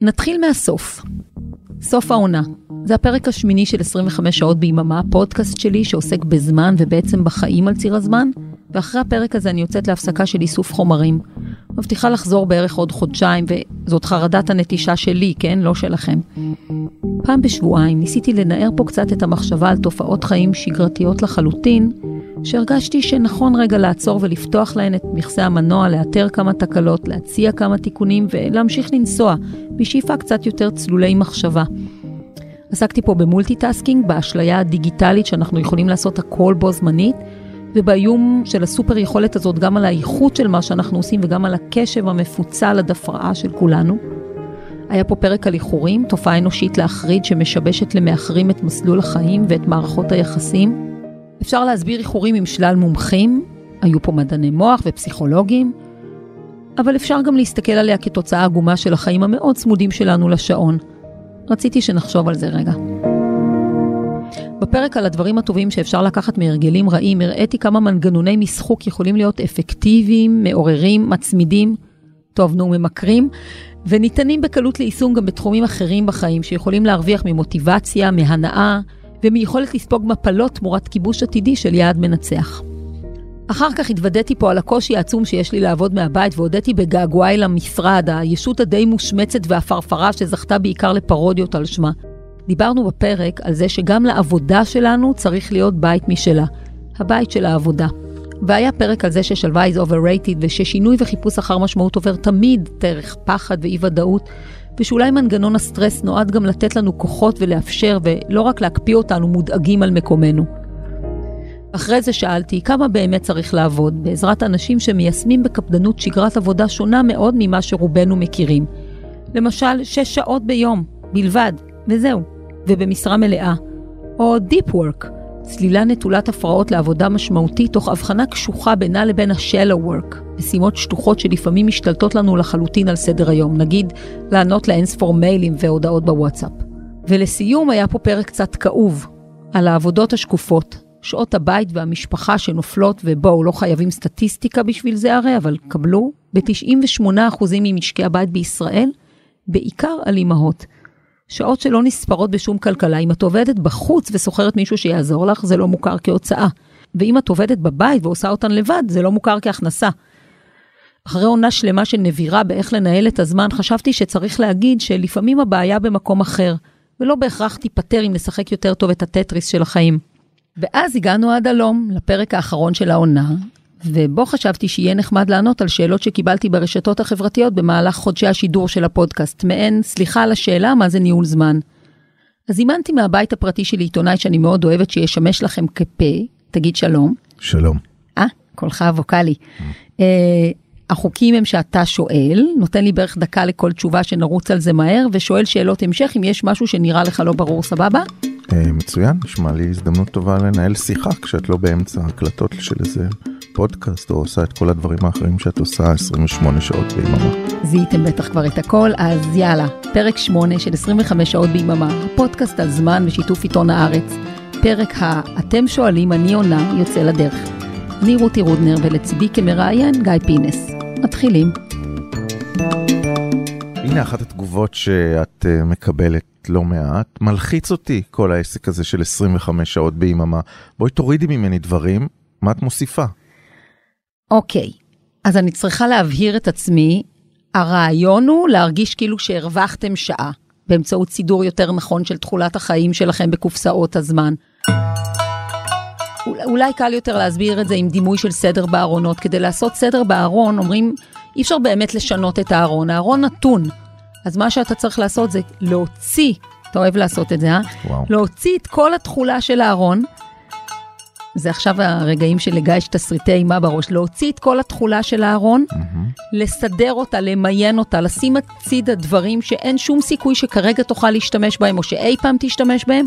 נתחיל מהסוף. סוף העונה. זה הפרק השמיני של 25 שעות ביממה, פודקאסט שלי שעוסק בזמן ובעצם בחיים על ציר הזמן, ואחרי הפרק הזה אני יוצאת להפסקה של איסוף חומרים. מבטיחה לחזור בערך עוד חודשיים, וזאת חרדת הנטישה שלי, כן? לא שלכם. פעם בשבועיים ניסיתי לנער פה קצת את המחשבה על תופעות חיים שגרתיות לחלוטין, שהרגשתי שנכון רגע לעצור ולפתוח להן את מכסה המנוע, לאתר כמה תקלות, להציע כמה תיקונים ולהמשיך לנסוע, בשאיפה קצת יותר צלולי מחשבה. עסקתי פה ב multitasking, באשליה הדיגיטלית שאנחנו יכולים לעשות הכל בו זמנית, ובאיום של הסופר יכולת הזאת גם על האיכות של מה שאנחנו עושים וגם על הקשב המפוצל עד הפרעה של כולנו. היה פה פרק על איחורים, תופעה אנושית להחריד שמשבשת למאחרים את מסלול החיים ואת מערכות היחסים. אפשר להסביר איחורים עם שלל מומחים, היו פה מדעני מוח ופסיכולוגים, אבל אפשר גם להסתכל עליה כתוצאה עגומה של החיים המאוד צמודים שלנו לשעון. רציתי שנחשוב על זה רגע. בפרק על הדברים הטובים שאפשר לקחת מהרגלים רעים, הראיתי כמה מנגנוני משחוק יכולים להיות אפקטיביים, מעוררים, מצמידים, טוב, נו, ממכרים, וניתנים בקלות ליישום גם בתחומים אחרים בחיים, שיכולים להרוויח ממוטיבציה, מהנאה, ומיכולת לספוג מפלות תמורת כיבוש עתידי של יעד מנצח. אחר כך התוודעתי פה על הקושי העצום שיש לי לעבוד מהבית והודיתי בגעגועי למשרד, הישות הדי מושמצת והפרפרה שזכתה בעיקר לפרודיות על שמה. דיברנו בפרק על זה שגם לעבודה שלנו צריך להיות בית משלה, הבית של העבודה. והיה פרק על זה ששלווה is overrated וששינוי וחיפוש אחר משמעות עובר תמיד דרך פחד ואי ודאות, ושאולי מנגנון הסטרס נועד גם לתת לנו כוחות ולאפשר, ולא רק להקפיא אותנו מודאגים על מקומנו. אחרי זה שאלתי כמה באמת צריך לעבוד בעזרת אנשים שמיישמים בקפדנות שגרת עבודה שונה מאוד ממה שרובנו מכירים. למשל, שש שעות ביום, בלבד, וזהו, ובמשרה מלאה. או Deep Work, צלילה נטולת הפרעות לעבודה משמעותית, תוך הבחנה קשוחה בינה לבין ה-Shallow Work, משימות שטוחות שלפעמים משתלטות לנו לחלוטין על סדר היום, נגיד לענות לאינספור מיילים והודעות בוואטסאפ. ולסיום היה פה פרק קצת כאוב, על העבודות השקופות, שעות הבית והמשפחה שנופלות, ובואו, לא חייבים סטטיסטיקה בשביל זה הרי, אבל קבלו, ב-98% ממשקי הבית בישראל, בעיקר על אימהות. שעות שלא נספרות בשום כלכלה. אם את עובדת בחוץ ושוכרת מישהו שיעזור לך, זה לא מוכר כהוצאה. ואם את עובדת בבית ועושה אותן לבד, זה לא מוכר כהכנסה. אחרי עונה שלמה של נבירה באיך לנהל את הזמן, חשבתי שצריך להגיד שלפעמים הבעיה במקום אחר, ולא בהכרח תיפתר אם נשחק יותר טוב את הטטריס של החיים. ואז הגענו עד הלום, לפרק האחרון של העונה, ובו חשבתי שיהיה נחמד לענות על שאלות שקיבלתי ברשתות החברתיות במהלך חודשי השידור של הפודקאסט, מעין סליחה על השאלה מה זה ניהול זמן. אז זימנתי מהבית הפרטי שלי עיתונאי שאני מאוד אוהבת שישמש לכם כפה, תגיד שלום. שלום. אה, קולך הווקאלי. אה, החוקים הם שאתה שואל, נותן לי בערך דקה לכל תשובה שנרוץ על זה מהר, ושואל שאלות המשך אם יש משהו שנראה לך לא ברור, סבבה? אה, מצוין, נשמע לי הזדמנות טובה לנהל שיחה כשאת לא באמצע הקלטות של איזה פודקאסט או עושה את כל הדברים האחרים שאת עושה 28 שעות ביממה. זיהיתם בטח כבר את הכל, אז יאללה, פרק 8 של 25 שעות ביממה, הפודקאסט על זמן בשיתוף עיתון הארץ. פרק ה"אתם שואלים, אני עונה" יוצא לדרך. אני רותי רודנר ולצידי כמראיין גיא פינס. מתחילים. הנה אחת התגובות שאת uh, מקבלת לא מעט. מלחיץ אותי כל העסק הזה של 25 שעות ביממה. בואי תורידי ממני דברים, מה את מוסיפה? אוקיי, אז אני צריכה להבהיר את עצמי. הרעיון הוא להרגיש כאילו שהרווחתם שעה, באמצעות סידור יותר נכון של תכולת החיים שלכם בקופסאות הזמן. אולי קל יותר להסביר את זה עם דימוי של סדר בארונות. כדי לעשות סדר בארון, אומרים, אי אפשר באמת לשנות את הארון, הארון נתון. אז מה שאתה צריך לעשות זה להוציא, אתה אוהב לעשות את זה, אה? וואו. להוציא את כל התכולה של הארון. זה עכשיו הרגעים שלגיא יש תסריטי אימה בראש, להוציא את כל התכולה של הארון, mm-hmm. לסדר אותה, למיין אותה, לשים הצידה דברים שאין שום סיכוי שכרגע תוכל להשתמש בהם, או שאי פעם תשתמש בהם,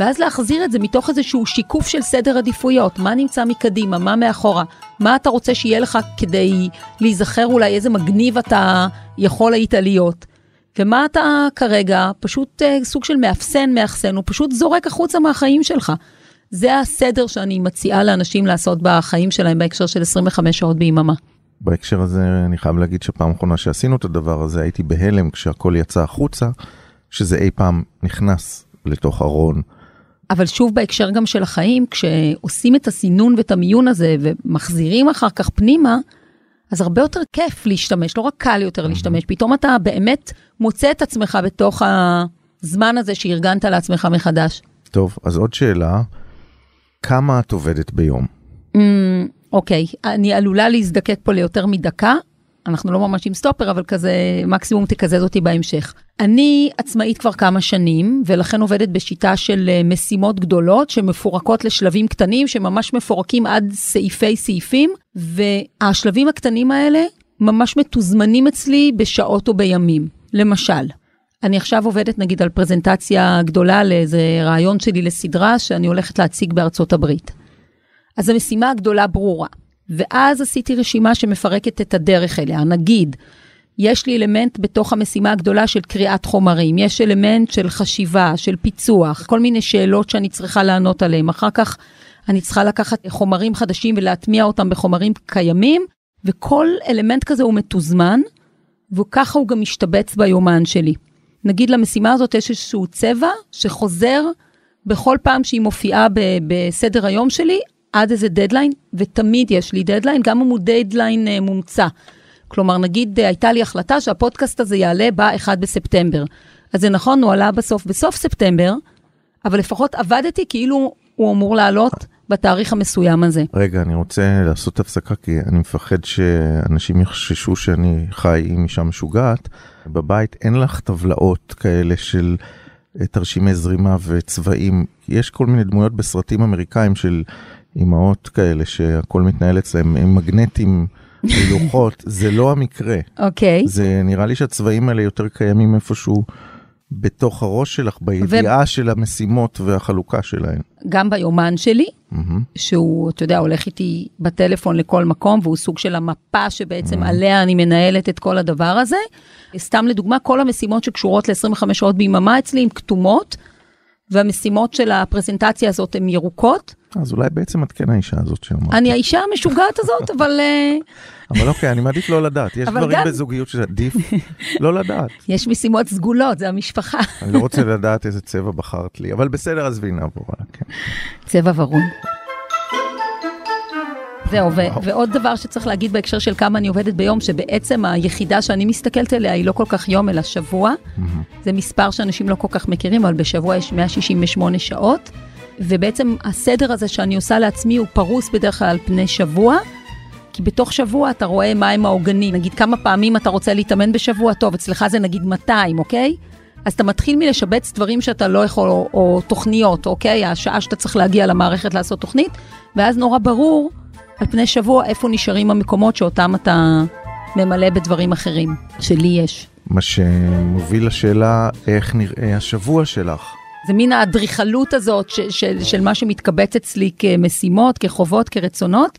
ואז להחזיר את זה מתוך איזשהו שיקוף של סדר עדיפויות, מה נמצא מקדימה, מה מאחורה, מה אתה רוצה שיהיה לך כדי להיזכר אולי איזה מגניב אתה יכול היית להיות. ומה אתה כרגע, פשוט uh, סוג של מאפסן, מאחסן, הוא פשוט זורק החוצה מהחיים שלך. זה הסדר שאני מציעה לאנשים לעשות בחיים שלהם בהקשר של 25 שעות ביממה. בהקשר הזה אני חייב להגיד שפעם אחרונה שעשינו את הדבר הזה הייתי בהלם כשהכל יצא החוצה, שזה אי פעם נכנס לתוך ארון. אבל שוב בהקשר גם של החיים, כשעושים את הסינון ואת המיון הזה ומחזירים אחר כך פנימה, אז הרבה יותר כיף להשתמש, לא רק קל יותר להשתמש, פתאום אתה באמת מוצא את עצמך בתוך הזמן הזה שארגנת לעצמך מחדש. טוב, אז עוד שאלה, כמה את עובדת ביום? Mm, אוקיי, אני עלולה להזדקק פה ליותר מדקה, אנחנו לא ממש עם סטופר, אבל כזה, מקסימום תקזז אותי בהמשך. אני עצמאית כבר כמה שנים, ולכן עובדת בשיטה של אה, משימות גדולות שמפורקות לשלבים קטנים, שממש מפורקים עד סעיפי סעיפים, והשלבים הקטנים האלה ממש מתוזמנים אצלי בשעות או בימים. למשל, אני עכשיו עובדת נגיד על פרזנטציה גדולה לאיזה רעיון שלי לסדרה שאני הולכת להציג בארצות הברית. אז המשימה הגדולה ברורה. ואז עשיתי רשימה שמפרקת את הדרך אליה. נגיד, יש לי אלמנט בתוך המשימה הגדולה של קריאת חומרים, יש אלמנט של חשיבה, של פיצוח, כל מיני שאלות שאני צריכה לענות עליהן. אחר כך אני צריכה לקחת חומרים חדשים ולהטמיע אותם בחומרים קיימים, וכל אלמנט כזה הוא מתוזמן, וככה הוא גם משתבץ ביומן שלי. נגיד למשימה הזאת יש איזשהו צבע שחוזר בכל פעם שהיא מופיעה בסדר היום שלי, עד איזה דדליין, ותמיד יש לי דדליין, גם אם הוא דדליין uh, מומצא. כלומר, נגיד uh, הייתה לי החלטה שהפודקאסט הזה יעלה ב-1 בספטמבר. אז זה נכון, הוא עלה בסוף, בסוף ספטמבר, אבל לפחות עבדתי כאילו הוא אמור לעלות בתאריך המסוים הזה. רגע, אני רוצה לעשות הפסקה, כי אני מפחד שאנשים יחששו שאני חי עם אישה משוגעת. בבית אין לך טבלאות כאלה של אה, תרשימי זרימה וצבעים. יש כל מיני דמויות בסרטים אמריקאים של אימהות כאלה שהכל מתנהל אצלם עם מגנטים. לוחות, זה לא המקרה. אוקיי. Okay. זה נראה לי שהצבעים האלה יותר קיימים איפשהו בתוך הראש שלך, בידיעה ו... של המשימות והחלוקה שלהן. גם ביומן שלי, mm-hmm. שהוא, אתה יודע, הולך איתי בטלפון לכל מקום, והוא סוג של המפה שבעצם mm-hmm. עליה אני מנהלת את כל הדבר הזה. סתם לדוגמה, כל המשימות שקשורות ל-25 שעות ביממה אצלי הן כתומות, והמשימות של הפרזנטציה הזאת הן ירוקות. אז אולי בעצם את כן האישה הזאת שאמרת. אני האישה המשוגעת הזאת, אבל... אה, אבל אוקיי, אני מעדיף לא לדעת. יש דברים גם... בזוגיות שעדיף לא לדעת. יש משימות סגולות, זה המשפחה. אני לא רוצה לדעת איזה צבע בחרת לי, אבל בסדר, עזבי, נעבור. כן. צבע ורון. זהו, ו- ועוד דבר שצריך להגיד בהקשר של כמה אני עובדת ביום, שבעצם היחידה שאני מסתכלת עליה היא לא כל כך יום, אלא שבוע. Mm-hmm. זה מספר שאנשים לא כל כך מכירים, אבל בשבוע יש 168 שעות. ובעצם הסדר הזה שאני עושה לעצמי הוא פרוס בדרך כלל על פני שבוע. כי בתוך שבוע אתה רואה מהם העוגנים, נגיד כמה פעמים אתה רוצה להתאמן בשבוע, טוב, אצלך זה נגיד 200, אוקיי? אז אתה מתחיל מלשבץ דברים שאתה לא יכול, או, או תוכניות, אוקיי? השעה שאתה צריך להגיע למערכת לעשות תוכנית, ואז נורא ברור על פני שבוע איפה נשארים המקומות שאותם אתה ממלא בדברים אחרים, שלי יש. מה שמוביל לשאלה איך נראה השבוע שלך. זה מין האדריכלות הזאת של, של, של מה שמתקבץ אצלי כמשימות, כחובות, כרצונות.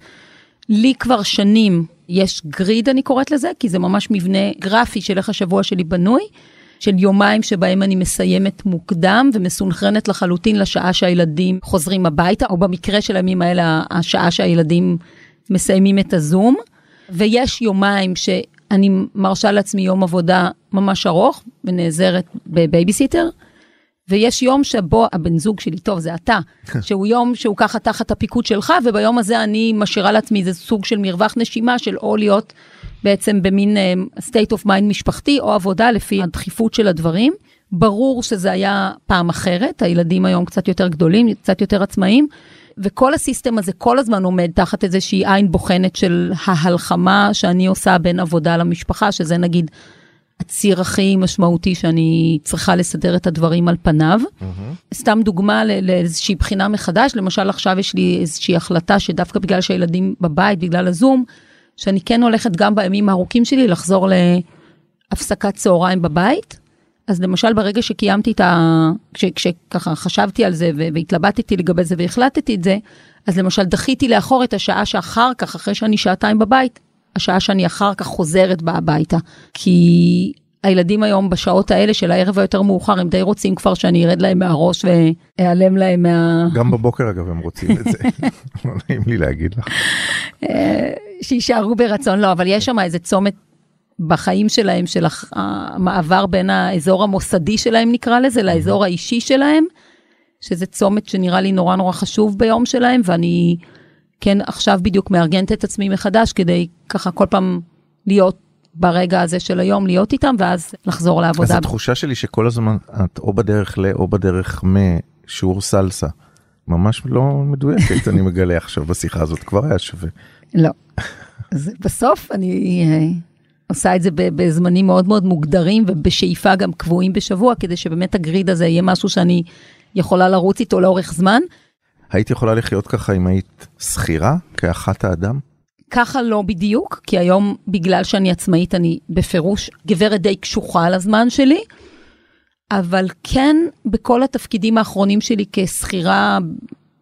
לי כבר שנים יש גריד, אני קוראת לזה, כי זה ממש מבנה גרפי של איך השבוע שלי בנוי, של יומיים שבהם אני מסיימת מוקדם ומסונכרנת לחלוטין לשעה שהילדים חוזרים הביתה, או במקרה של הימים האלה, השעה שהילדים מסיימים את הזום. ויש יומיים שאני מרשה לעצמי יום עבודה ממש ארוך ונעזרת בבייביסיטר. ויש יום שבו הבן זוג שלי, טוב, זה אתה, שהוא יום שהוא ככה תחת הפיקוד שלך, וביום הזה אני משאירה לעצמי איזה סוג של מרווח נשימה של או להיות בעצם במין uh, state of mind משפחתי, או עבודה לפי הדחיפות של הדברים. ברור שזה היה פעם אחרת, הילדים היום קצת יותר גדולים, קצת יותר עצמאיים, וכל הסיסטם הזה כל הזמן עומד תחת איזושהי עין בוחנת של ההלחמה שאני עושה בין עבודה למשפחה, שזה נגיד הציר הכי משמעותי שאני צריכה לסדר את הדברים על פניו. Mm-hmm. סתם דוגמה לאיזושהי בחינה מחדש, למשל עכשיו יש לי איזושהי החלטה שדווקא בגלל שהילדים בבית, בגלל הזום, שאני כן הולכת גם בימים הארוכים שלי לחזור להפסקת צהריים בבית. אז למשל ברגע שקיימתי את ה... כש, כשככה חשבתי על זה והתלבטתי לגבי זה והחלטתי את זה, אז למשל דחיתי לאחור את השעה שאחר כך, אחרי שאני שעתיים בבית, השעה שאני אחר כך חוזרת בה הביתה. כי הילדים היום בשעות האלה של הערב היותר מאוחר, הם די רוצים כבר שאני ארד להם מהראש ואיעלם להם מה... גם בבוקר אגב הם רוצים את זה, לא נעים לי להגיד לך. אה, שיישארו ברצון, לא, אבל יש שם איזה צומת בחיים שלהם, של המעבר בין האזור המוסדי שלהם נקרא לזה, לאזור האישי שלהם, שזה צומת שנראה לי נורא נורא חשוב ביום שלהם, ואני כן עכשיו בדיוק מארגנת את עצמי מחדש כדי ככה כל פעם להיות ברגע הזה של היום, להיות איתם, ואז לחזור לעבודה. אז התחושה שלי שכל הזמן את או בדרך ל... או בדרך משיעור סלסה. ממש לא מדויקת, אני מגלה עכשיו בשיחה הזאת, כבר היה שווה. לא. אז בסוף אני אה, עושה את זה בזמנים מאוד מאוד מוגדרים ובשאיפה גם קבועים בשבוע, כדי שבאמת הגריד הזה יהיה משהו שאני יכולה לרוץ איתו לאורך זמן. היית יכולה לחיות ככה אם היית שכירה כאחת האדם? ככה לא בדיוק, כי היום בגלל שאני עצמאית אני בפירוש גברת די קשוחה על הזמן שלי, אבל כן בכל התפקידים האחרונים שלי כשכירה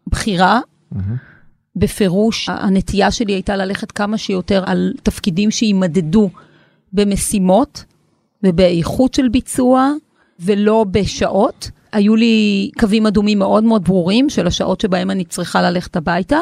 בכירה, mm-hmm. בפירוש הנטייה שלי הייתה ללכת כמה שיותר על תפקידים שימדדו במשימות ובאיכות של ביצוע ולא בשעות. היו לי קווים אדומים מאוד מאוד ברורים של השעות שבהם אני צריכה ללכת הביתה.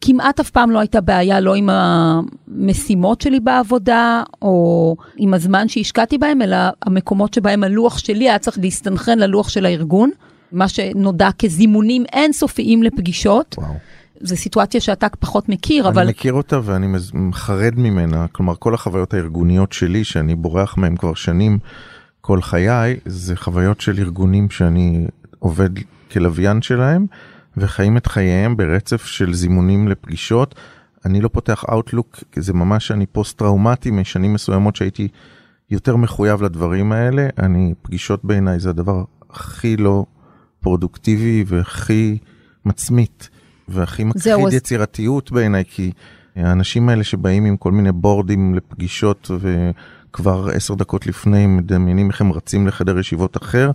כמעט אף פעם לא הייתה בעיה לא עם המשימות שלי בעבודה, או עם הזמן שהשקעתי בהם, אלא המקומות שבהם הלוח שלי היה צריך להסתנכרן ללוח של הארגון, מה שנודע כזימונים אינסופיים לפגישות. וואו. זו סיטואציה שאתה פחות מכיר, אני אבל... אני מכיר אותה ואני חרד ממנה, כלומר כל החוויות הארגוניות שלי, שאני בורח מהן כבר שנים, כל חיי, זה חוויות של ארגונים שאני עובד כלוויין שלהם, וחיים את חייהם ברצף של זימונים לפגישות. אני לא פותח Outlook, כי זה ממש אני פוסט טראומטי משנים מסוימות שהייתי יותר מחויב לדברים האלה. אני, פגישות בעיניי זה הדבר הכי לא פרודוקטיבי והכי מצמית. והכי מכחיד יצירתיות בעיניי, כי האנשים האלה שבאים עם כל מיני בורדים לפגישות וכבר עשר דקות לפני מדמיינים איך הם רצים לחדר ישיבות אחר,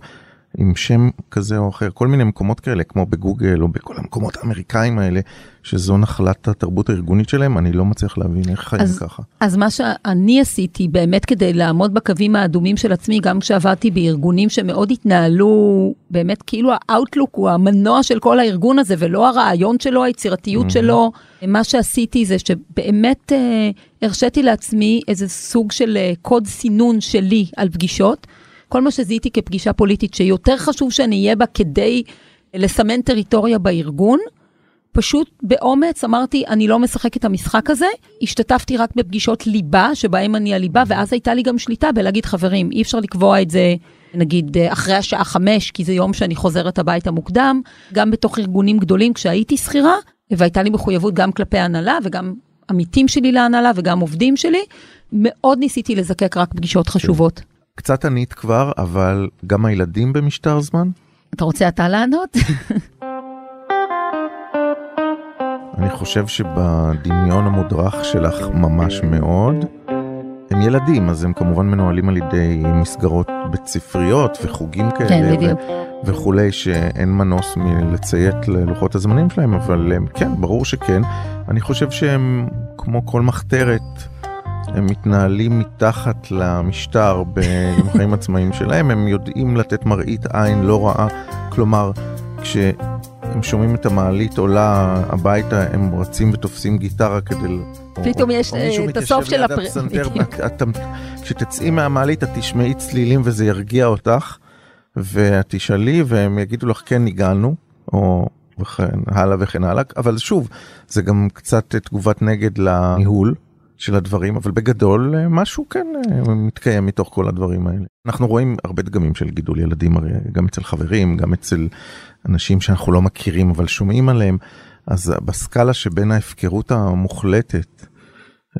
עם שם כזה או אחר, כל מיני מקומות כאלה, כמו בגוגל או בכל המקומות האמריקאים האלה, שזו נחלת התרבות הארגונית שלהם, אני לא מצליח להבין איך חיים אז, ככה. אז מה שאני עשיתי באמת כדי לעמוד בקווים האדומים של עצמי, גם כשעבדתי בארגונים שמאוד התנהלו, באמת כאילו האאוטלוק הוא המנוע של כל הארגון הזה, ולא הרעיון שלו, היצירתיות mm-hmm. שלו. מה שעשיתי זה שבאמת אה, הרשיתי לעצמי איזה סוג של אה, קוד סינון שלי על פגישות. כל מה שזיהיתי כפגישה פוליטית, שיותר חשוב שאני אהיה בה כדי לסמן טריטוריה בארגון, פשוט באומץ אמרתי, אני לא משחק את המשחק הזה. השתתפתי רק בפגישות ליבה, שבהם אני הליבה, ואז הייתה לי גם שליטה בלהגיד, חברים, אי אפשר לקבוע את זה, נגיד, אחרי השעה חמש, כי זה יום שאני חוזרת הביתה מוקדם. גם בתוך ארגונים גדולים, כשהייתי שכירה, והייתה לי מחויבות גם כלפי הנהלה וגם עמיתים שלי להנהלה וגם עובדים שלי, מאוד ניסיתי לזקק רק פגישות חשובות. קצת ענית כבר, אבל גם הילדים במשטר זמן? אתה רוצה אתה לענות? אני חושב שבדמיון המודרך שלך ממש מאוד. הם ילדים, אז הם כמובן מנוהלים על ידי מסגרות בית ספריות וחוגים כאלה. כן, בדיוק. וכולי, שאין מנוס מלציית ללוחות הזמנים שלהם, אבל הם, כן, ברור שכן. אני חושב שהם, כמו כל מחתרת, הם מתנהלים מתחת למשטר בחיים עצמאיים שלהם, הם יודעים לתת מראית עין לא רעה, כלומר, כשהם שומעים את המעלית עולה הביתה, הם רצים ותופסים גיטרה כדי... פתאום יש אה, את הסוף של הפר... כשתצאי מהמעלית את תשמעי צלילים וזה ירגיע אותך, ואת תשאלי והם יגידו לך כן הגענו, או וכן הלאה וכן הלאה, אבל שוב, זה גם קצת תגובת נגד לניהול. של הדברים, אבל בגדול אה, משהו כן אה, מתקיים מתוך כל הדברים האלה. אנחנו רואים הרבה דגמים של גידול ילדים, הרי גם אצל חברים, גם אצל אנשים שאנחנו לא מכירים אבל שומעים עליהם, אז בסקאלה שבין ההפקרות המוחלטת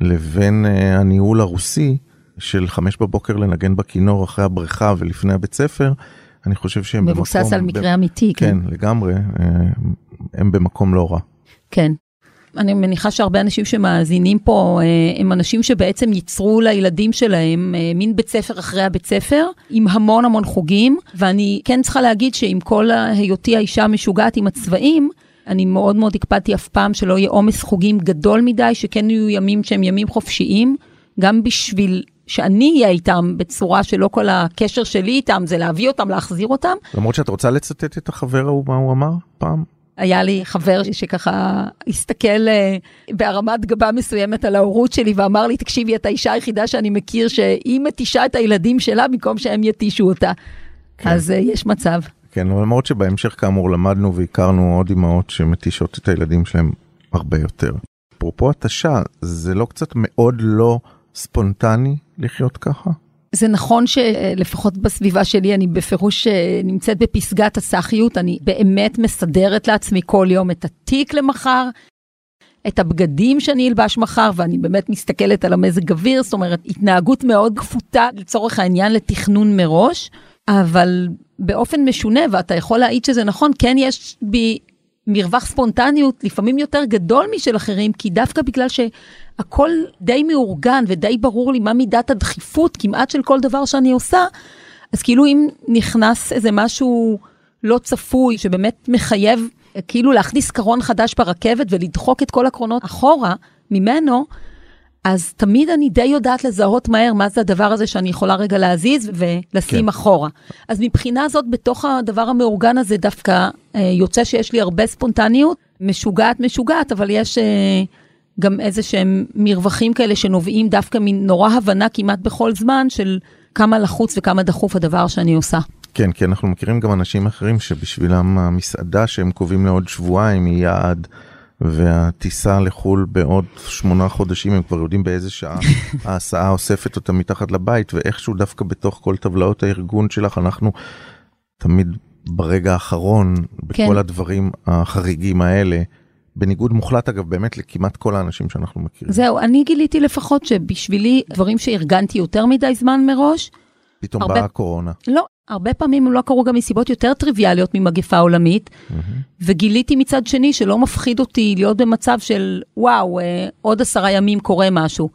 לבין אה, הניהול הרוסי, של חמש בבוקר לנגן בכינור אחרי הבריכה ולפני הבית ספר, אני חושב שהם מבוסס במקום... מבוסס על מקרה ב... אמיתי, כן. כן, לגמרי, הם במקום לא רע. כן. אני מניחה שהרבה אנשים שמאזינים פה אה, הם אנשים שבעצם ייצרו לילדים שלהם אה, מין בית ספר אחרי הבית ספר, עם המון המון חוגים, ואני כן צריכה להגיד שעם כל היותי האישה המשוגעת עם הצבעים, אני מאוד מאוד הקפדתי אף פעם שלא יהיה עומס חוגים גדול מדי, שכן יהיו ימים שהם ימים חופשיים, גם בשביל שאני אהיה איתם בצורה שלא כל הקשר שלי איתם זה להביא אותם, להחזיר אותם. למרות שאת רוצה לצטט את החבר ההוא, מה הוא אמר פעם? היה לי חבר שככה הסתכל אה, בהרמת גבה מסוימת על ההורות שלי ואמר לי, תקשיבי, את האישה היחידה שאני מכיר שהיא מתישה את הילדים שלה במקום שהם יתישו אותה. כן. אז uh, יש מצב. כן, למרות שבהמשך כאמור למדנו והכרנו עוד אמהות שמתישות את הילדים שלהם הרבה יותר. אפרופו התשה, זה לא קצת מאוד לא ספונטני לחיות ככה? זה נכון שלפחות בסביבה שלי אני בפירוש אה, נמצאת בפסגת הסאחיות, אני באמת מסדרת לעצמי כל יום את התיק למחר, את הבגדים שאני אלבש מחר, ואני באמת מסתכלת על המזג אוויר, זאת אומרת, התנהגות מאוד כפותה לצורך העניין לתכנון מראש, אבל באופן משונה, ואתה יכול להעיד שזה נכון, כן יש בי מרווח ספונטניות לפעמים יותר גדול משל אחרים, כי דווקא בגלל שהכל די מאורגן ודי ברור לי מה מידת הדחיפות כמעט של כל דבר שאני עושה, אז כאילו אם נכנס איזה משהו לא צפוי שבאמת מחייב כאילו להכניס קרון חדש ברכבת ולדחוק את כל הקרונות אחורה ממנו, אז תמיד אני די יודעת לזהות מהר מה זה הדבר הזה שאני יכולה רגע להזיז ולשים כן. אחורה. אז מבחינה זאת, בתוך הדבר המאורגן הזה דווקא אה, יוצא שיש לי הרבה ספונטניות, משוגעת משוגעת, אבל יש אה, גם איזה שהם מרווחים כאלה שנובעים דווקא מנורא הבנה כמעט בכל זמן של כמה לחוץ וכמה דחוף הדבר שאני עושה. כן, כי אנחנו מכירים גם אנשים אחרים שבשבילם המסעדה שהם קובעים לעוד שבועיים היא יעד. והטיסה לחו"ל בעוד שמונה חודשים הם כבר יודעים באיזה שעה ההסעה אוספת אותה מתחת לבית ואיכשהו דווקא בתוך כל טבלאות הארגון שלך אנחנו תמיד ברגע האחרון בכל כן. הדברים החריגים האלה. בניגוד מוחלט אגב באמת לכמעט כל האנשים שאנחנו מכירים. זהו, אני גיליתי לפחות שבשבילי דברים שארגנתי יותר מדי זמן מראש. פתאום הרבה... באה הקורונה. לא, הרבה פעמים הם לא קרו גם מסיבות יותר טריוויאליות ממגפה עולמית, mm-hmm. וגיליתי מצד שני שלא מפחיד אותי להיות במצב של וואו, אה, עוד עשרה ימים קורה משהו.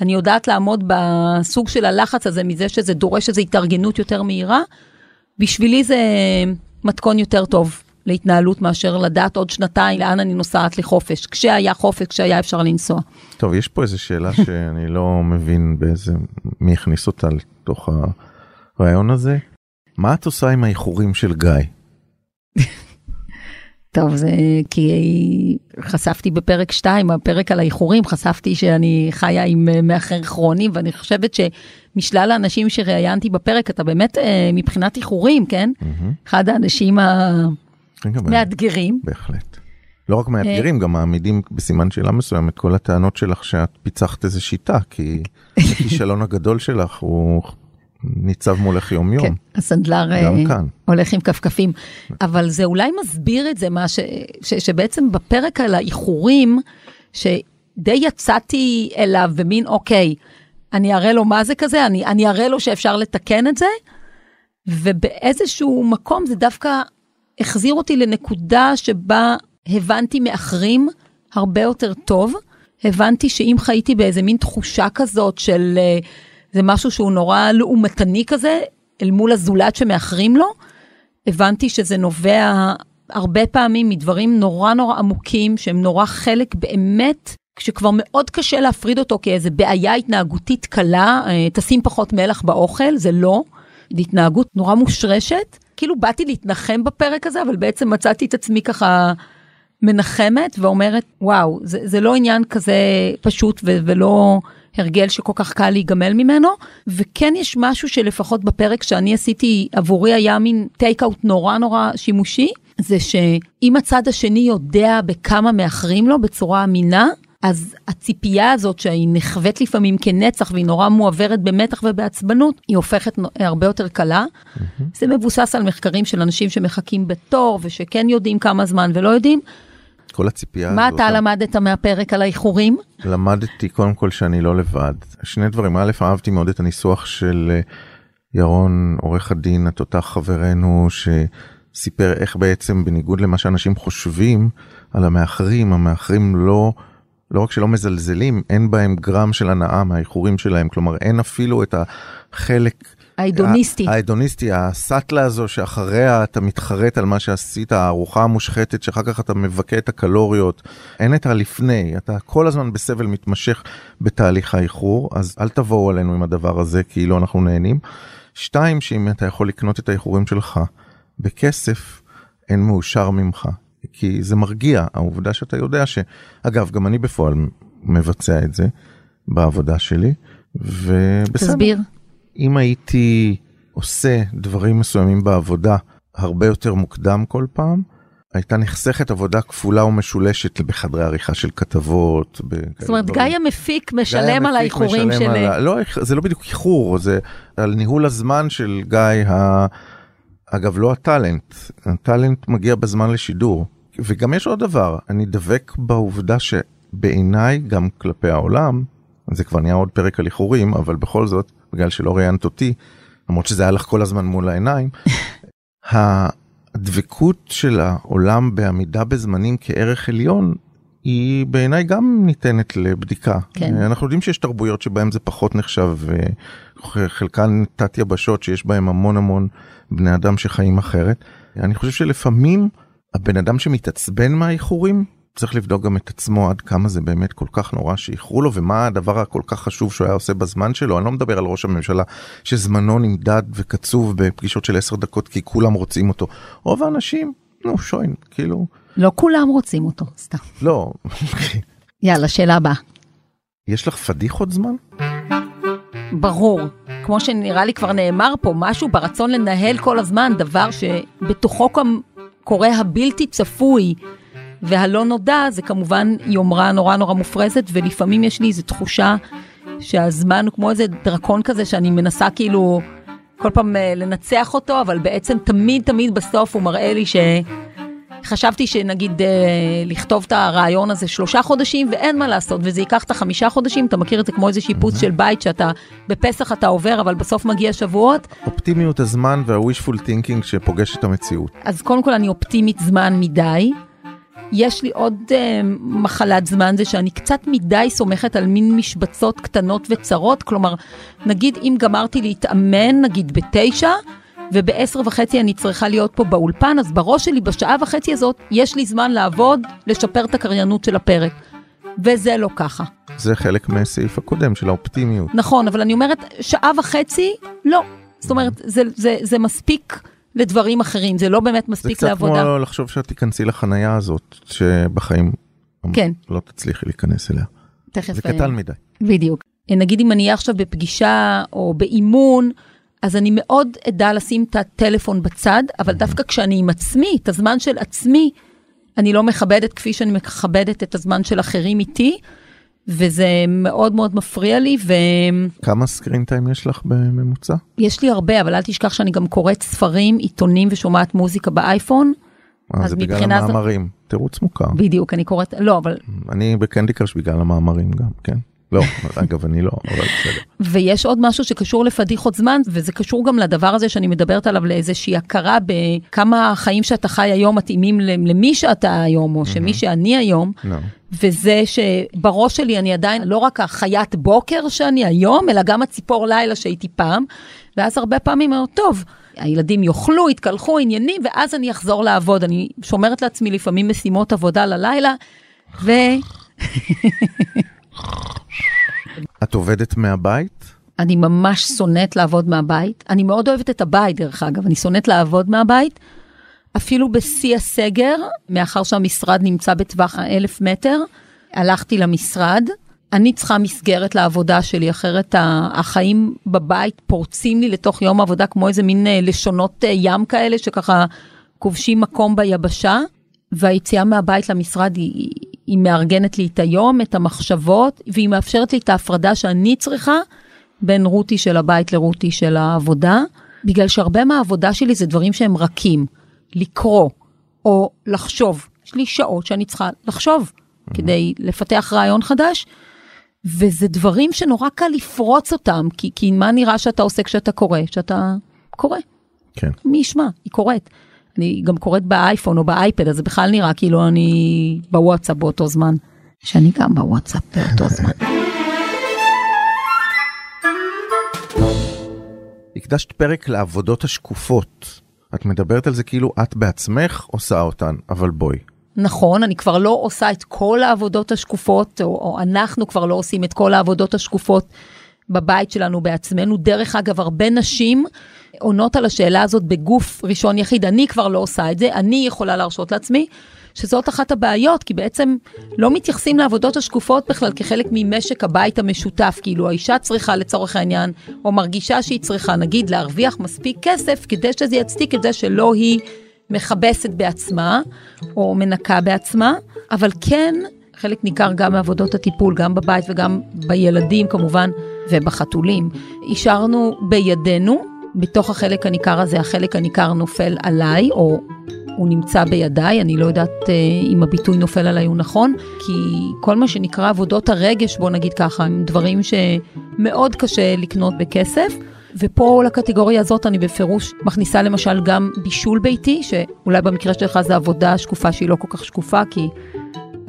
אני יודעת לעמוד בסוג של הלחץ הזה מזה שזה דורש איזו התארגנות יותר מהירה. בשבילי זה מתכון יותר טוב להתנהלות מאשר לדעת עוד שנתיים לאן אני נוסעת לחופש, כשהיה חופש, כשהיה אפשר לנסוע. טוב, יש פה איזו שאלה שאני לא מבין באיזה, מי הכניס אותה לתוך הרעיון הזה. מה את עושה עם האיחורים של גיא? טוב, זה כי חשפתי בפרק 2, הפרק על האיחורים, חשפתי שאני חיה עם אה, מאחר כרוני, ואני חושבת שמשלל האנשים שראיינתי בפרק, אתה באמת אה, מבחינת איחורים, כן? Mm-hmm. אחד האנשים המאתגרים. בהחלט. לא רק מאתגרים, גם מעמידים בסימן שאלה מסוים את כל הטענות שלך שאת פיצחת איזה שיטה, כי הכישלון הגדול שלך הוא ניצב מולך יום יום. כן, הסנדלר uh, הולך עם כפכפים. אבל זה אולי מסביר את זה, מה ש, ש, שבעצם בפרק על האיחורים, שדי יצאתי אליו במין, אוקיי, אני אראה לו מה זה כזה, אני, אני אראה לו שאפשר לתקן את זה, ובאיזשהו מקום זה דווקא החזיר אותי לנקודה שבה הבנתי מאחרים הרבה יותר טוב. הבנתי שאם חייתי באיזה מין תחושה כזאת של... Uh, זה משהו שהוא נורא לעומתני כזה, אל מול הזולת שמאחרים לו. הבנתי שזה נובע הרבה פעמים מדברים נורא נורא עמוקים, שהם נורא חלק באמת, כשכבר מאוד קשה להפריד אותו כאיזה בעיה התנהגותית קלה, אה, תשים פחות מלח באוכל, זה לא. זו התנהגות נורא מושרשת. כאילו באתי להתנחם בפרק הזה, אבל בעצם מצאתי את עצמי ככה מנחמת ואומרת, וואו, זה, זה לא עניין כזה פשוט ו- ולא... הרגל שכל כך קל להיגמל ממנו, וכן יש משהו שלפחות בפרק שאני עשיתי עבורי היה מין טייק אאוט נורא נורא שימושי, זה שאם הצד השני יודע בכמה מאחרים לו בצורה אמינה, אז הציפייה הזאת שהיא נחווית לפעמים כנצח והיא נורא מועברת במתח ובעצבנות, היא הופכת הרבה יותר קלה. Mm-hmm. זה מבוסס על מחקרים של אנשים שמחכים בתור ושכן יודעים כמה זמן ולא יודעים. כל הציפייה מה הזאת. מה אתה למדת מהפרק על האיחורים? למדתי קודם כל שאני לא לבד. שני דברים, א', אהבתי מאוד את הניסוח של אה, ירון, עורך הדין, התותח חברנו, שסיפר איך בעצם בניגוד למה שאנשים חושבים על המאחרים, המאחרים לא, לא רק שלא מזלזלים, אין בהם גרם של הנאה מהאיחורים שלהם, כלומר אין אפילו את החלק ההדוניסטי. ההדוניסטי, הסאטלה הזו שאחריה אתה מתחרט על מה שעשית, הארוחה המושחתת שאחר כך אתה מבכה את הקלוריות. אין את הלפני, אתה כל הזמן בסבל מתמשך בתהליך האיחור, אז אל תבואו עלינו עם הדבר הזה כאילו אנחנו נהנים. שתיים, שאם אתה יכול לקנות את האיחורים שלך בכסף, אין מאושר ממך. כי זה מרגיע, העובדה שאתה יודע ש... אגב, גם אני בפועל מבצע את זה בעבודה שלי, ובסדר. תסביר. אם הייתי עושה דברים מסוימים בעבודה הרבה יותר מוקדם כל פעם, הייתה נחסכת עבודה כפולה ומשולשת בחדרי עריכה של כתבות. זאת אומרת, גיא המפיק משלם על האיחורים של... על... לא, זה לא בדיוק איחור, זה על ניהול הזמן של גיא, ה... אגב, לא הטאלנט, הטאלנט מגיע בזמן לשידור. וגם יש עוד דבר, אני דבק בעובדה שבעיניי, גם כלפי העולם, זה כבר נהיה עוד פרק על איחורים, אבל בכל זאת, בגלל שלא ראיינת אותי, למרות שזה היה לך כל הזמן מול העיניים, הדבקות של העולם בעמידה בזמנים כערך עליון היא בעיניי גם ניתנת לבדיקה. כן. אנחנו יודעים שיש תרבויות שבהן זה פחות נחשב, חלקן תת יבשות שיש בהן המון המון בני אדם שחיים אחרת. אני חושב שלפעמים הבן אדם שמתעצבן מהאיחורים צריך לבדוק גם את עצמו עד כמה זה באמת כל כך נורא שאיחרו לו ומה הדבר הכל כך חשוב שהוא היה עושה בזמן שלו אני לא מדבר על ראש הממשלה שזמנו נמדד וקצוב בפגישות של 10 דקות כי כולם רוצים אותו רוב האנשים נו שוין כאילו לא כולם רוצים אותו סתם לא יאללה שאלה הבאה. יש לך פדיחות זמן? ברור כמו שנראה לי כבר נאמר פה משהו ברצון לנהל כל הזמן דבר שבתוכו גם קורה הבלתי צפוי. והלא נודע זה כמובן יומרה נורא נורא מופרזת, ולפעמים יש לי איזו תחושה שהזמן הוא כמו איזה דרקון כזה שאני מנסה כאילו כל פעם אה, לנצח אותו, אבל בעצם תמיד תמיד בסוף הוא מראה לי ש... חשבתי שנגיד אה, לכתוב את הרעיון הזה שלושה חודשים ואין מה לעשות וזה ייקח את החמישה חודשים אתה מכיר את זה כמו איזה שיפוץ של בית שאתה בפסח אתה עובר אבל בסוף מגיע שבועות. אופטימיות הזמן וה-wishful thinking שפוגש את המציאות. אז קודם כל אני אופטימית זמן מדי. יש לי עוד uh, מחלת זמן, זה שאני קצת מדי סומכת על מין משבצות קטנות וצרות, כלומר, נגיד אם גמרתי להתאמן, נגיד בתשע, ובעשר וחצי אני צריכה להיות פה באולפן, אז בראש שלי בשעה וחצי הזאת יש לי זמן לעבוד, לשפר את הקריינות של הפרק. וזה לא ככה. זה חלק מהסעיף הקודם של האופטימיות. נכון, אבל אני אומרת, שעה וחצי, לא. זאת אומרת, זה, זה, זה מספיק לדברים אחרים, זה לא באמת מספיק לעבודה. זה קצת כמו לחשוב שאת תיכנסי לחנייה הזאת, שבחיים כן. לא תצליחי להיכנס אליה. תכף. זה קטן מדי. בדיוק. נגיד אם אני אהיה עכשיו בפגישה או באימון, אז אני מאוד אדע לשים את הטלפון בצד, אבל דווקא כשאני עם עצמי, את הזמן של עצמי, אני לא מכבדת כפי שאני מכבדת את הזמן של אחרים איתי. וזה מאוד מאוד מפריע לי ו... כמה סקרין טיים יש לך בממוצע? יש לי הרבה, אבל אל תשכח שאני גם קוראת ספרים, עיתונים ושומעת מוזיקה באייפון. אה, זה בגלל המאמרים, זה... תירוץ מוכר. בדיוק, אני קוראת, לא, אבל... אני בקנדי קראש בגלל המאמרים גם, כן. לא, אגב, אני לא, אבל בסדר. ויש עוד משהו שקשור לפדיחות זמן, וזה קשור גם לדבר הזה שאני מדברת עליו לאיזושהי הכרה בכמה החיים שאתה חי היום מתאימים למי שאתה היום, או שמי שאני היום. No. וזה שבראש שלי אני עדיין לא רק החיית בוקר שאני היום, אלא גם הציפור לילה שהייתי פעם, ואז הרבה פעמים אומרת, טוב, הילדים יאכלו, יתקלחו, עניינים, ואז אני אחזור לעבוד. אני שומרת לעצמי לפעמים משימות עבודה ללילה, ו... את עובדת מהבית? אני ממש שונאת לעבוד מהבית. אני מאוד אוהבת את הבית, דרך אגב, אני שונאת לעבוד מהבית. אפילו בשיא הסגר, מאחר שהמשרד נמצא בטווח האלף מטר, הלכתי למשרד. אני צריכה מסגרת לעבודה שלי, אחרת החיים בבית פורצים לי לתוך יום עבודה כמו איזה מין אה, לשונות אה, ים כאלה, שככה כובשים מקום ביבשה. והיציאה מהבית למשרד היא, היא מארגנת לי את היום, את המחשבות, והיא מאפשרת לי את ההפרדה שאני צריכה בין רותי של הבית לרותי של העבודה, בגלל שהרבה מהעבודה שלי זה דברים שהם רכים, לקרוא או לחשוב. יש לי שעות שאני צריכה לחשוב mm-hmm. כדי לפתח רעיון חדש, וזה דברים שנורא קל לפרוץ אותם, כי, כי מה נראה שאתה עושה כשאתה קורא? שאתה קורא. כן. מי ישמע? היא קוראת. אני גם קוראת באייפון או באייפד, אז זה בכלל נראה כאילו אני בוואטסאפ באותו זמן. שאני גם בוואטסאפ באותו זמן. הקדשת פרק לעבודות השקופות. את מדברת על זה כאילו את בעצמך עושה אותן, אבל בואי. נכון, אני כבר לא עושה את כל העבודות השקופות, או, או אנחנו כבר לא עושים את כל העבודות השקופות בבית שלנו בעצמנו. דרך אגב, הרבה נשים עונות על השאלה הזאת בגוף ראשון יחיד. אני כבר לא עושה את זה, אני יכולה להרשות לעצמי. שזאת אחת הבעיות, כי בעצם לא מתייחסים לעבודות השקופות בכלל כחלק ממשק הבית המשותף, כאילו האישה צריכה לצורך העניין, או מרגישה שהיא צריכה, נגיד, להרוויח מספיק כסף כדי שזה יצדיק את זה שלא היא מכבסת בעצמה, או מנקה בעצמה, אבל כן, חלק ניכר גם מעבודות הטיפול, גם בבית וגם בילדים כמובן, ובחתולים. השארנו בידינו, בתוך החלק הניכר הזה, החלק הניכר נופל עליי, או הוא נמצא בידיי, אני לא יודעת אה, אם הביטוי נופל עליי הוא נכון, כי כל מה שנקרא עבודות הרגש, בוא נגיד ככה, הם דברים שמאוד קשה לקנות בכסף. ופה לקטגוריה הזאת אני בפירוש מכניסה למשל גם בישול ביתי, שאולי במקרה שלך זה עבודה שקופה שהיא לא כל כך שקופה, כי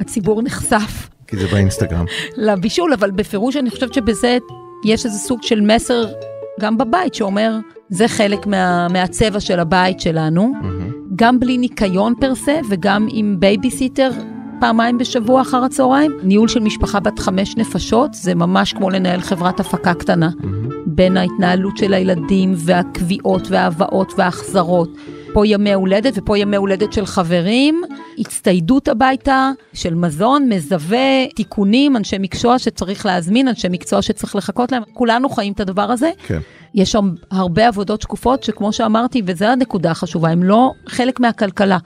הציבור נחשף. כי זה באינסטגרם. לבישול, אבל בפירוש אני חושבת שבזה יש איזה סוג של מסר גם בבית שאומר, זה חלק מה, מהצבע של הבית שלנו, mm-hmm. גם בלי ניקיון per se וגם עם בייביסיטר פעמיים בשבוע אחר הצהריים. ניהול של משפחה בת חמש נפשות זה ממש כמו לנהל חברת הפקה קטנה. Mm-hmm. בין ההתנהלות של הילדים והקביעות וההבאות וההחזרות. פה ימי הולדת ופה ימי הולדת של חברים, הצטיידות הביתה של מזון, מזווה, תיקונים, אנשי מקצוע שצריך להזמין, אנשי מקצוע שצריך לחכות להם. כולנו חיים את הדבר הזה. כן. יש שם הרבה עבודות שקופות שכמו שאמרתי, וזו הנקודה החשובה, הם לא חלק מהכלכלה.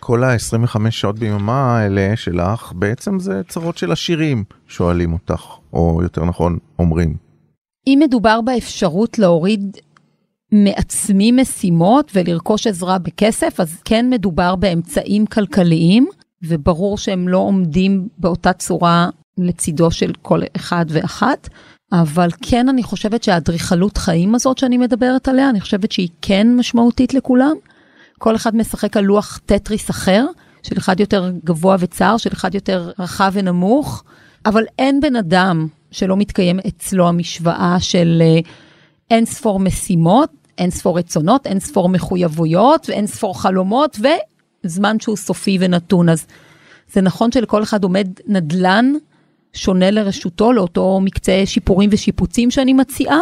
כל ה-25 שעות ביממה האלה שלך, בעצם זה צרות של עשירים שואלים אותך, או יותר נכון, אומרים. אם מדובר באפשרות להוריד מעצמי משימות ולרכוש עזרה בכסף, אז כן מדובר באמצעים כלכליים, וברור שהם לא עומדים באותה צורה לצידו של כל אחד ואחת. אבל כן, אני חושבת שהאדריכלות חיים הזאת שאני מדברת עליה, אני חושבת שהיא כן משמעותית לכולם. כל אחד משחק על לוח טטריס אחר, של אחד יותר גבוה וצר, של אחד יותר רחב ונמוך, אבל אין בן אדם שלא מתקיים אצלו המשוואה של אה, אין ספור משימות, אין ספור רצונות, אין ספור מחויבויות ואין ספור חלומות וזמן שהוא סופי ונתון. אז זה נכון שלכל אחד עומד נדל"ן שונה לרשותו, לאותו מקצה שיפורים ושיפוצים שאני מציעה,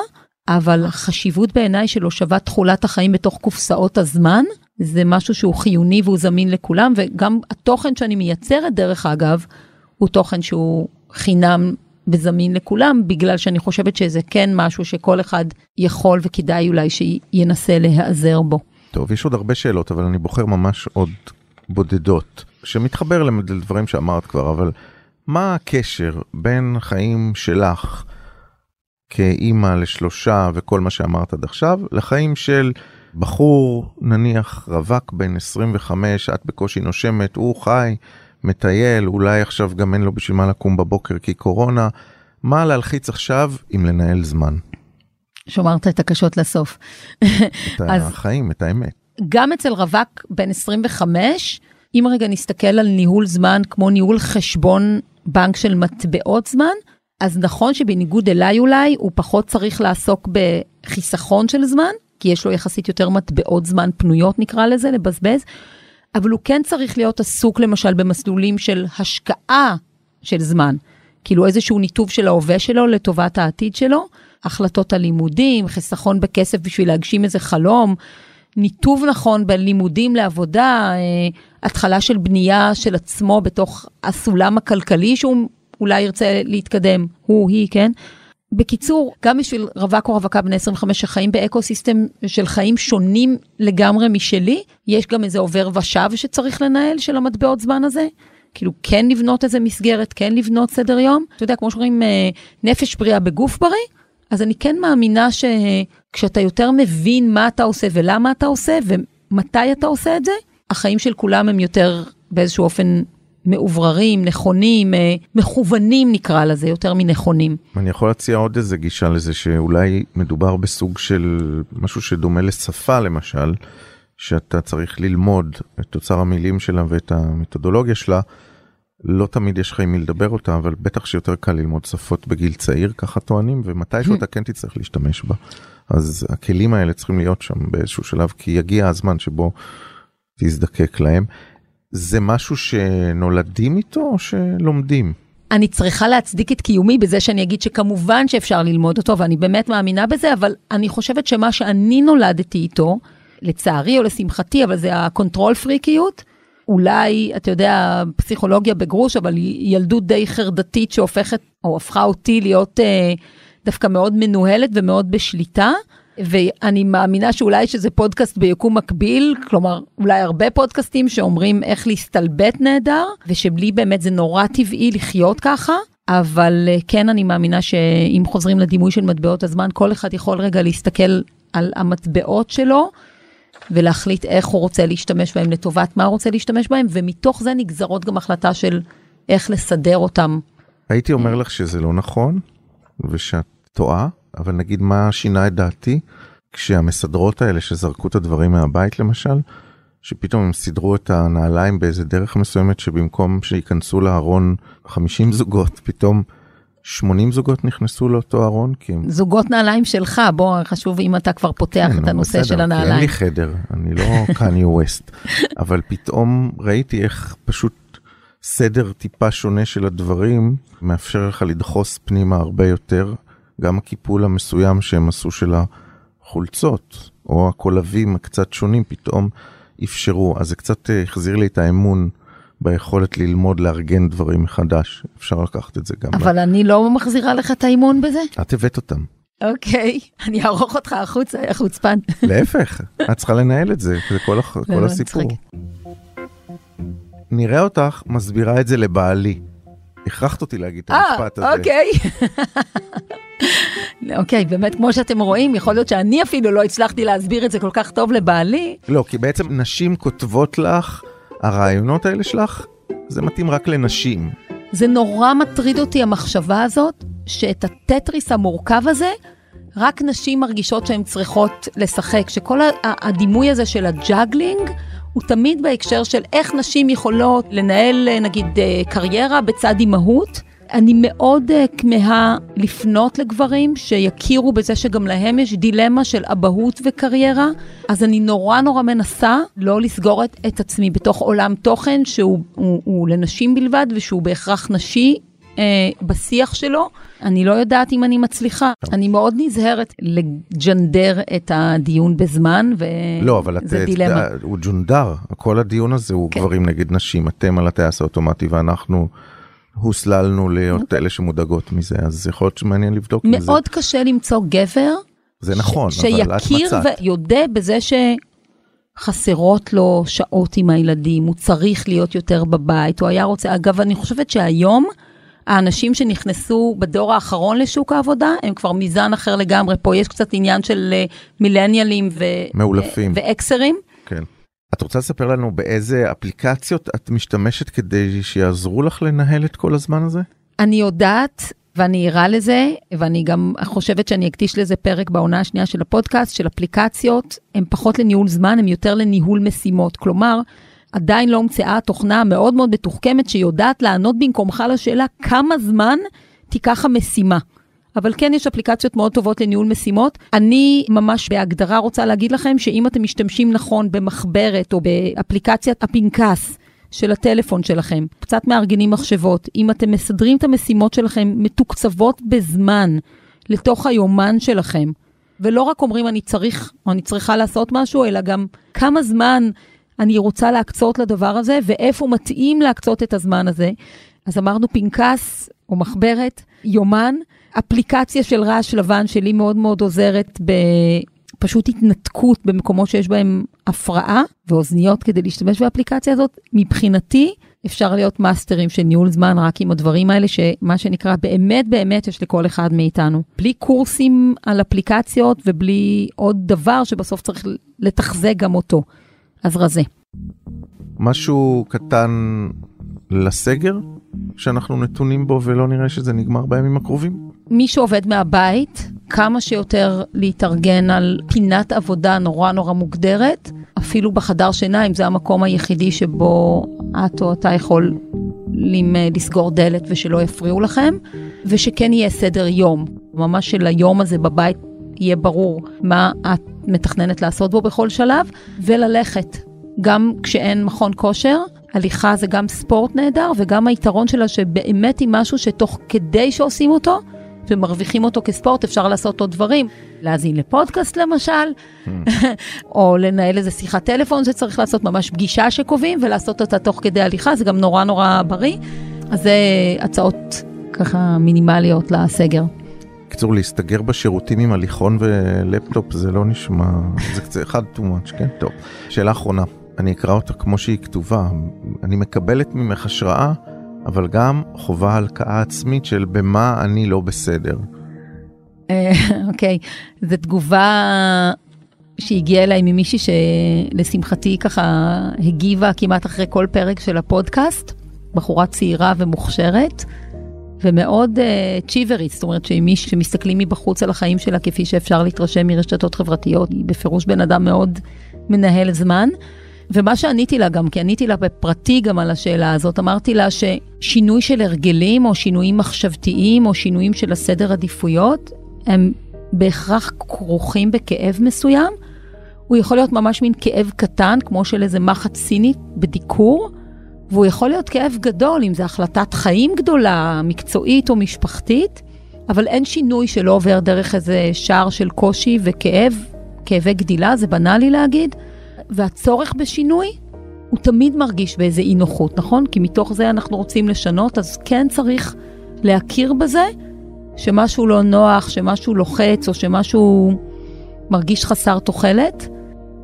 אבל החשיבות בעיניי של הושבת תכולת החיים בתוך קופסאות הזמן, זה משהו שהוא חיוני והוא זמין לכולם, וגם התוכן שאני מייצרת, דרך אגב, הוא תוכן שהוא חינם וזמין לכולם, בגלל שאני חושבת שזה כן משהו שכל אחד יכול וכדאי אולי שינסה להיעזר בו. טוב, יש עוד הרבה שאלות, אבל אני בוחר ממש עוד בודדות, שמתחבר לדברים שאמרת כבר, אבל מה הקשר בין חיים שלך כאימא לשלושה וכל מה שאמרת עד עכשיו, לחיים של בחור, נניח רווק בן 25, את בקושי נושמת, הוא חי, מטייל, אולי עכשיו גם אין לו בשביל מה לקום בבוקר כי קורונה, מה להלחיץ עכשיו אם לנהל זמן? שומרת את הקשות לסוף. את החיים, את האמת. גם אצל רווק בן 25, אם רגע נסתכל על ניהול זמן כמו ניהול חשבון בנק של מטבעות זמן, אז נכון שבניגוד אליי אולי, הוא פחות צריך לעסוק בחיסכון של זמן, כי יש לו יחסית יותר מטבעות זמן פנויות נקרא לזה, לבזבז, אבל הוא כן צריך להיות עסוק למשל במסלולים של השקעה של זמן. כאילו איזשהו ניתוב של ההווה שלו לטובת העתיד שלו, החלטות על לימודים, חיסכון בכסף בשביל להגשים איזה חלום, ניתוב נכון בין לימודים לעבודה, אה, התחלה של בנייה של עצמו בתוך הסולם הכלכלי שהוא אולי ירצה להתקדם, הוא, היא, כן? בקיצור, גם בשביל רווק או רווקה בני 25 שחיים באקו סיסטם של חיים שונים לגמרי משלי, יש גם איזה עובר ושב שצריך לנהל של המטבעות זמן הזה. כאילו כן לבנות איזה מסגרת, כן לבנות סדר יום. אתה יודע, כמו שאומרים, אה, נפש בריאה בגוף בריא, אז אני כן מאמינה שכשאתה יותר מבין מה אתה עושה ולמה אתה עושה ומתי אתה עושה את זה, החיים של כולם הם יותר באיזשהו אופן מאובררים, נכונים, אה, מכוונים נקרא לזה, יותר מנכונים. אני יכול להציע עוד איזה גישה לזה שאולי מדובר בסוג של משהו שדומה לשפה למשל, שאתה צריך ללמוד את אוצר המילים שלה ואת המתודולוגיה שלה. לא תמיד יש לך עם מי לדבר אותה, אבל בטח שיותר קל ללמוד שפות בגיל צעיר, ככה טוענים, ומתישהו אתה כן תצטרך להשתמש בה. אז הכלים האלה צריכים להיות שם באיזשהו שלב, כי יגיע הזמן שבו תזדקק להם. זה משהו שנולדים איתו או שלומדים? אני צריכה להצדיק את קיומי בזה שאני אגיד שכמובן שאפשר ללמוד אותו, ואני באמת מאמינה בזה, אבל אני חושבת שמה שאני נולדתי איתו, לצערי או לשמחתי, אבל זה ה control freak יות, אולי, אתה יודע, פסיכולוגיה בגרוש, אבל ילדות די חרדתית שהופכת, או הפכה אותי להיות אה, דווקא מאוד מנוהלת ומאוד בשליטה. ואני מאמינה שאולי שזה פודקאסט ביקום מקביל, כלומר, אולי הרבה פודקאסטים שאומרים איך להסתלבט נהדר, ושבלי באמת זה נורא טבעי לחיות ככה. אבל אה, כן, אני מאמינה שאם חוזרים לדימוי של מטבעות הזמן, כל אחד יכול רגע להסתכל על המטבעות שלו ולהחליט איך הוא רוצה להשתמש בהם, לטובת מה הוא רוצה להשתמש בהם, ומתוך זה נגזרות גם החלטה של איך לסדר אותם. הייתי אומר לך שזה לא נכון, ושאת טועה, אבל נגיד מה שינה את דעתי, כשהמסדרות האלה שזרקו את הדברים מהבית למשל, שפתאום הם סידרו את הנעליים באיזה דרך מסוימת שבמקום שייכנסו לארון 50 זוגות, פתאום 80 זוגות נכנסו לאותו ארון? כי הם... זוגות נעליים שלך, בוא, חשוב אם אתה כבר פותח כן, את הנושא בסדר, של הנעליים. אין לי חדר, אני לא קניה ווסט, אבל פתאום ראיתי איך פשוט סדר טיפה שונה של הדברים מאפשר לך לדחוס פנימה הרבה יותר, גם הקיפול המסוים שהם עשו של החולצות, או הקולבים הקצת שונים, פתאום אפשרו, אז זה קצת אה, החזיר לי את האמון. ביכולת ללמוד לארגן דברים מחדש. אפשר לקחת את זה גם. אבל ב... אני לא מחזירה לך את האימון בזה? את הבאת אותם. אוקיי, אני אערוך אותך החוצה, יא חוצפן. להפך, את צריכה לנהל את זה, זה כל, הח... כל הסיפור. נראה אותך מסבירה את זה לבעלי. הכרחת אותי להגיד את אה, המשפט הזה. אוקיי. אוקיי, באמת, כמו שאתם רואים, יכול להיות שאני אפילו לא הצלחתי להסביר את זה כל כך טוב לבעלי. לא, כי בעצם נשים כותבות לך, הרעיונות האלה שלך, זה מתאים רק לנשים. זה נורא מטריד אותי המחשבה הזאת, שאת הטטריס המורכב הזה, רק נשים מרגישות שהן צריכות לשחק, שכל הדימוי הזה של ה juggling, הוא תמיד בהקשר של איך נשים יכולות לנהל נגיד אה, קריירה בצד אימהות. אני מאוד אה, כמהה לפנות לגברים שיכירו בזה שגם להם יש דילמה של אבהות וקריירה, אז אני נורא נורא מנסה לא לסגור את, את עצמי בתוך עולם תוכן שהוא הוא, הוא לנשים בלבד ושהוא בהכרח נשי uh, בשיח שלו. אני לא יודעת אם אני מצליחה. אני מאוד נזהרת לג'נדר את הדיון בזמן, וזה לא, אבל את, דילמה. את, הוא ג'ונדר, כל הדיון הזה הוא כן. גברים נגד נשים, אתם על הטייס האוטומטי ואנחנו... הוסללנו להיות אוקיי. אלה שמודאגות מזה, אז יכול להיות שמעניין לבדוק את זה. מאוד קשה למצוא גבר. זה נכון, ש- אבל את מצאת. שיכיר ויודה בזה שחסרות לו שעות עם הילדים, הוא צריך להיות יותר בבית, הוא היה רוצה, אגב, אני חושבת שהיום, האנשים שנכנסו בדור האחרון לשוק העבודה, הם כבר מזן אחר לגמרי. פה יש קצת עניין של אה, מילניאלים ו... מאולפים. ואקסרים. כן. את רוצה לספר לנו באיזה אפליקציות את משתמשת כדי שיעזרו לך לנהל את כל הזמן הזה? אני יודעת ואני ערה לזה, ואני גם חושבת שאני אקדיש לזה פרק בעונה השנייה של הפודקאסט, של אפליקציות, הן פחות לניהול זמן, הן יותר לניהול משימות. כלומר, עדיין לא הומצאה תוכנה מאוד מאוד מתוחכמת שיודעת לענות במקומך לשאלה כמה זמן תיקח המשימה. אבל כן יש אפליקציות מאוד טובות לניהול משימות. אני ממש בהגדרה רוצה להגיד לכם שאם אתם משתמשים נכון במחברת או באפליקציית הפנקס, של הטלפון שלכם, קצת מארגנים מחשבות, אם אתם מסדרים את המשימות שלכם מתוקצבות בזמן לתוך היומן שלכם, ולא רק אומרים אני צריך או אני צריכה לעשות משהו, אלא גם כמה זמן אני רוצה להקצות לדבר הזה, ואיפה מתאים להקצות את הזמן הזה. אז אמרנו פנקס או מחברת, יומן, אפליקציה של רעש לבן שלי מאוד מאוד עוזרת בפשוט התנתקות במקומות שיש בהם הפרעה ואוזניות כדי להשתמש באפליקציה הזאת. מבחינתי, אפשר להיות מאסטרים של ניהול זמן רק עם הדברים האלה, שמה שנקרא באמת באמת יש לכל אחד מאיתנו. בלי קורסים על אפליקציות ובלי עוד דבר שבסוף צריך לתחזק גם אותו. אז רזה. משהו קטן לסגר שאנחנו נתונים בו ולא נראה שזה נגמר בימים הקרובים? מי שעובד מהבית, כמה שיותר להתארגן על פינת עבודה נורא נורא מוגדרת, אפילו בחדר שינה, אם זה המקום היחידי שבו את או אתה יכול לסגור דלת ושלא יפריעו לכם, ושכן יהיה סדר יום, ממש של היום הזה בבית יהיה ברור מה את מתכננת לעשות בו בכל שלב, וללכת. גם כשאין מכון כושר, הליכה זה גם ספורט נהדר, וגם היתרון שלה שבאמת היא משהו שתוך כדי שעושים אותו, ומרוויחים אותו כספורט, אפשר לעשות עוד דברים. להאזין לפודקאסט למשל, hmm. או לנהל איזה שיחת טלפון שצריך לעשות ממש פגישה שקובעים, ולעשות אותה תוך כדי הליכה, זה גם נורא נורא בריא. אז זה הצעות ככה מינימליות לסגר. בקיצור, להסתגר בשירותים עם הליכון ולפטופ זה לא נשמע, זה קצת אחד too much, כן? טוב. שאלה אחרונה, אני אקרא אותה כמו שהיא כתובה. אני מקבלת ממך השראה, אבל גם חובה הלקאה עצמית של במה אני לא בסדר. אה, אוקיי, זו תגובה שהגיעה אליי ממישהי שלשמחתי ככה הגיבה כמעט אחרי כל פרק של הפודקאסט, בחורה צעירה ומוכשרת. ומאוד uh, צ'יברית, זאת אומרת שמי שמסתכלים מבחוץ על החיים שלה כפי שאפשר להתרשם מרשתות חברתיות, היא בפירוש בן אדם מאוד מנהל זמן. ומה שעניתי לה גם, כי עניתי לה בפרטי גם על השאלה הזאת, אמרתי לה ששינוי של הרגלים או שינויים מחשבתיים או שינויים של הסדר עדיפויות, הם בהכרח כרוכים בכאב מסוים. הוא יכול להיות ממש מין כאב קטן, כמו של איזה מחט סינית בדיקור, והוא יכול להיות כאב גדול, אם זו החלטת חיים גדולה, מקצועית או משפחתית, אבל אין שינוי שלא עובר דרך איזה שער של קושי וכאב, כאבי גדילה, זה בנאלי להגיד, והצורך בשינוי הוא תמיד מרגיש באיזה אי נוחות, נכון? כי מתוך זה אנחנו רוצים לשנות, אז כן צריך להכיר בזה שמשהו לא נוח, שמשהו לוחץ או שמשהו מרגיש חסר תוחלת.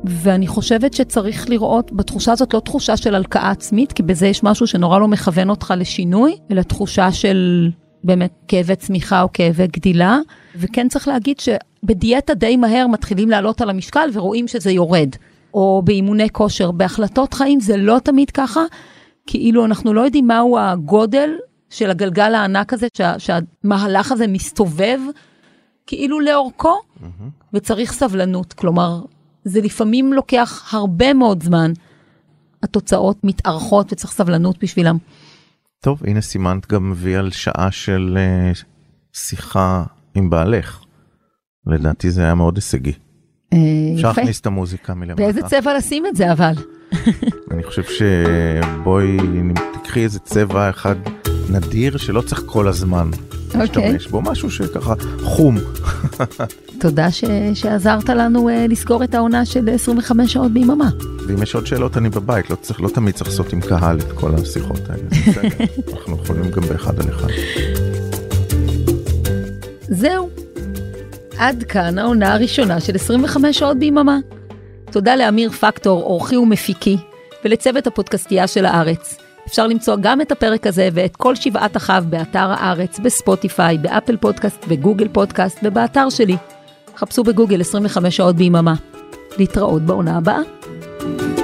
ואני חושבת שצריך לראות בתחושה הזאת לא תחושה של הלקאה עצמית, כי בזה יש משהו שנורא לא מכוון אותך לשינוי, אלא תחושה של באמת כאבי צמיחה או כאבי גדילה. וכן צריך להגיד שבדיאטה די מהר מתחילים לעלות על המשקל ורואים שזה יורד. או באימוני כושר, בהחלטות חיים זה לא תמיד ככה, כאילו אנחנו לא יודעים מהו הגודל של הגלגל הענק הזה, שה, שהמהלך הזה מסתובב כאילו לאורכו, mm-hmm. וצריך סבלנות. כלומר, זה לפעמים לוקח הרבה מאוד זמן. התוצאות מתארכות וצריך סבלנות בשבילם. טוב, הנה סימנת גם מביא על שעה של uh, שיחה עם בעלך. לדעתי זה היה מאוד הישגי. Uh, אפשר להכניס את המוזיקה מלמטה. באיזה צבע לשים את זה אבל? אני חושב שבואי תקחי איזה צבע אחד נדיר שלא צריך כל הזמן. להשתמש בו, משהו שככה חום. תודה ש... שעזרת לנו uh, לסגור את העונה של 25 שעות ביממה. ואם יש עוד שאלות אני בבית, לא, צריך, לא תמיד צריך לעשות עם קהל את כל השיחות האלה. אנחנו יכולים גם באחד על אחד. זהו. עד כאן העונה הראשונה של 25 שעות ביממה. תודה לאמיר פקטור, אורחי ומפיקי, ולצוות הפודקאסטייה של הארץ. אפשר למצוא גם את הפרק הזה ואת כל שבעת אחיו באתר הארץ, בספוטיפיי, באפל פודקאסט, בגוגל פודקאסט ובאתר שלי. חפשו בגוגל 25 שעות ביממה. להתראות בעונה הבאה.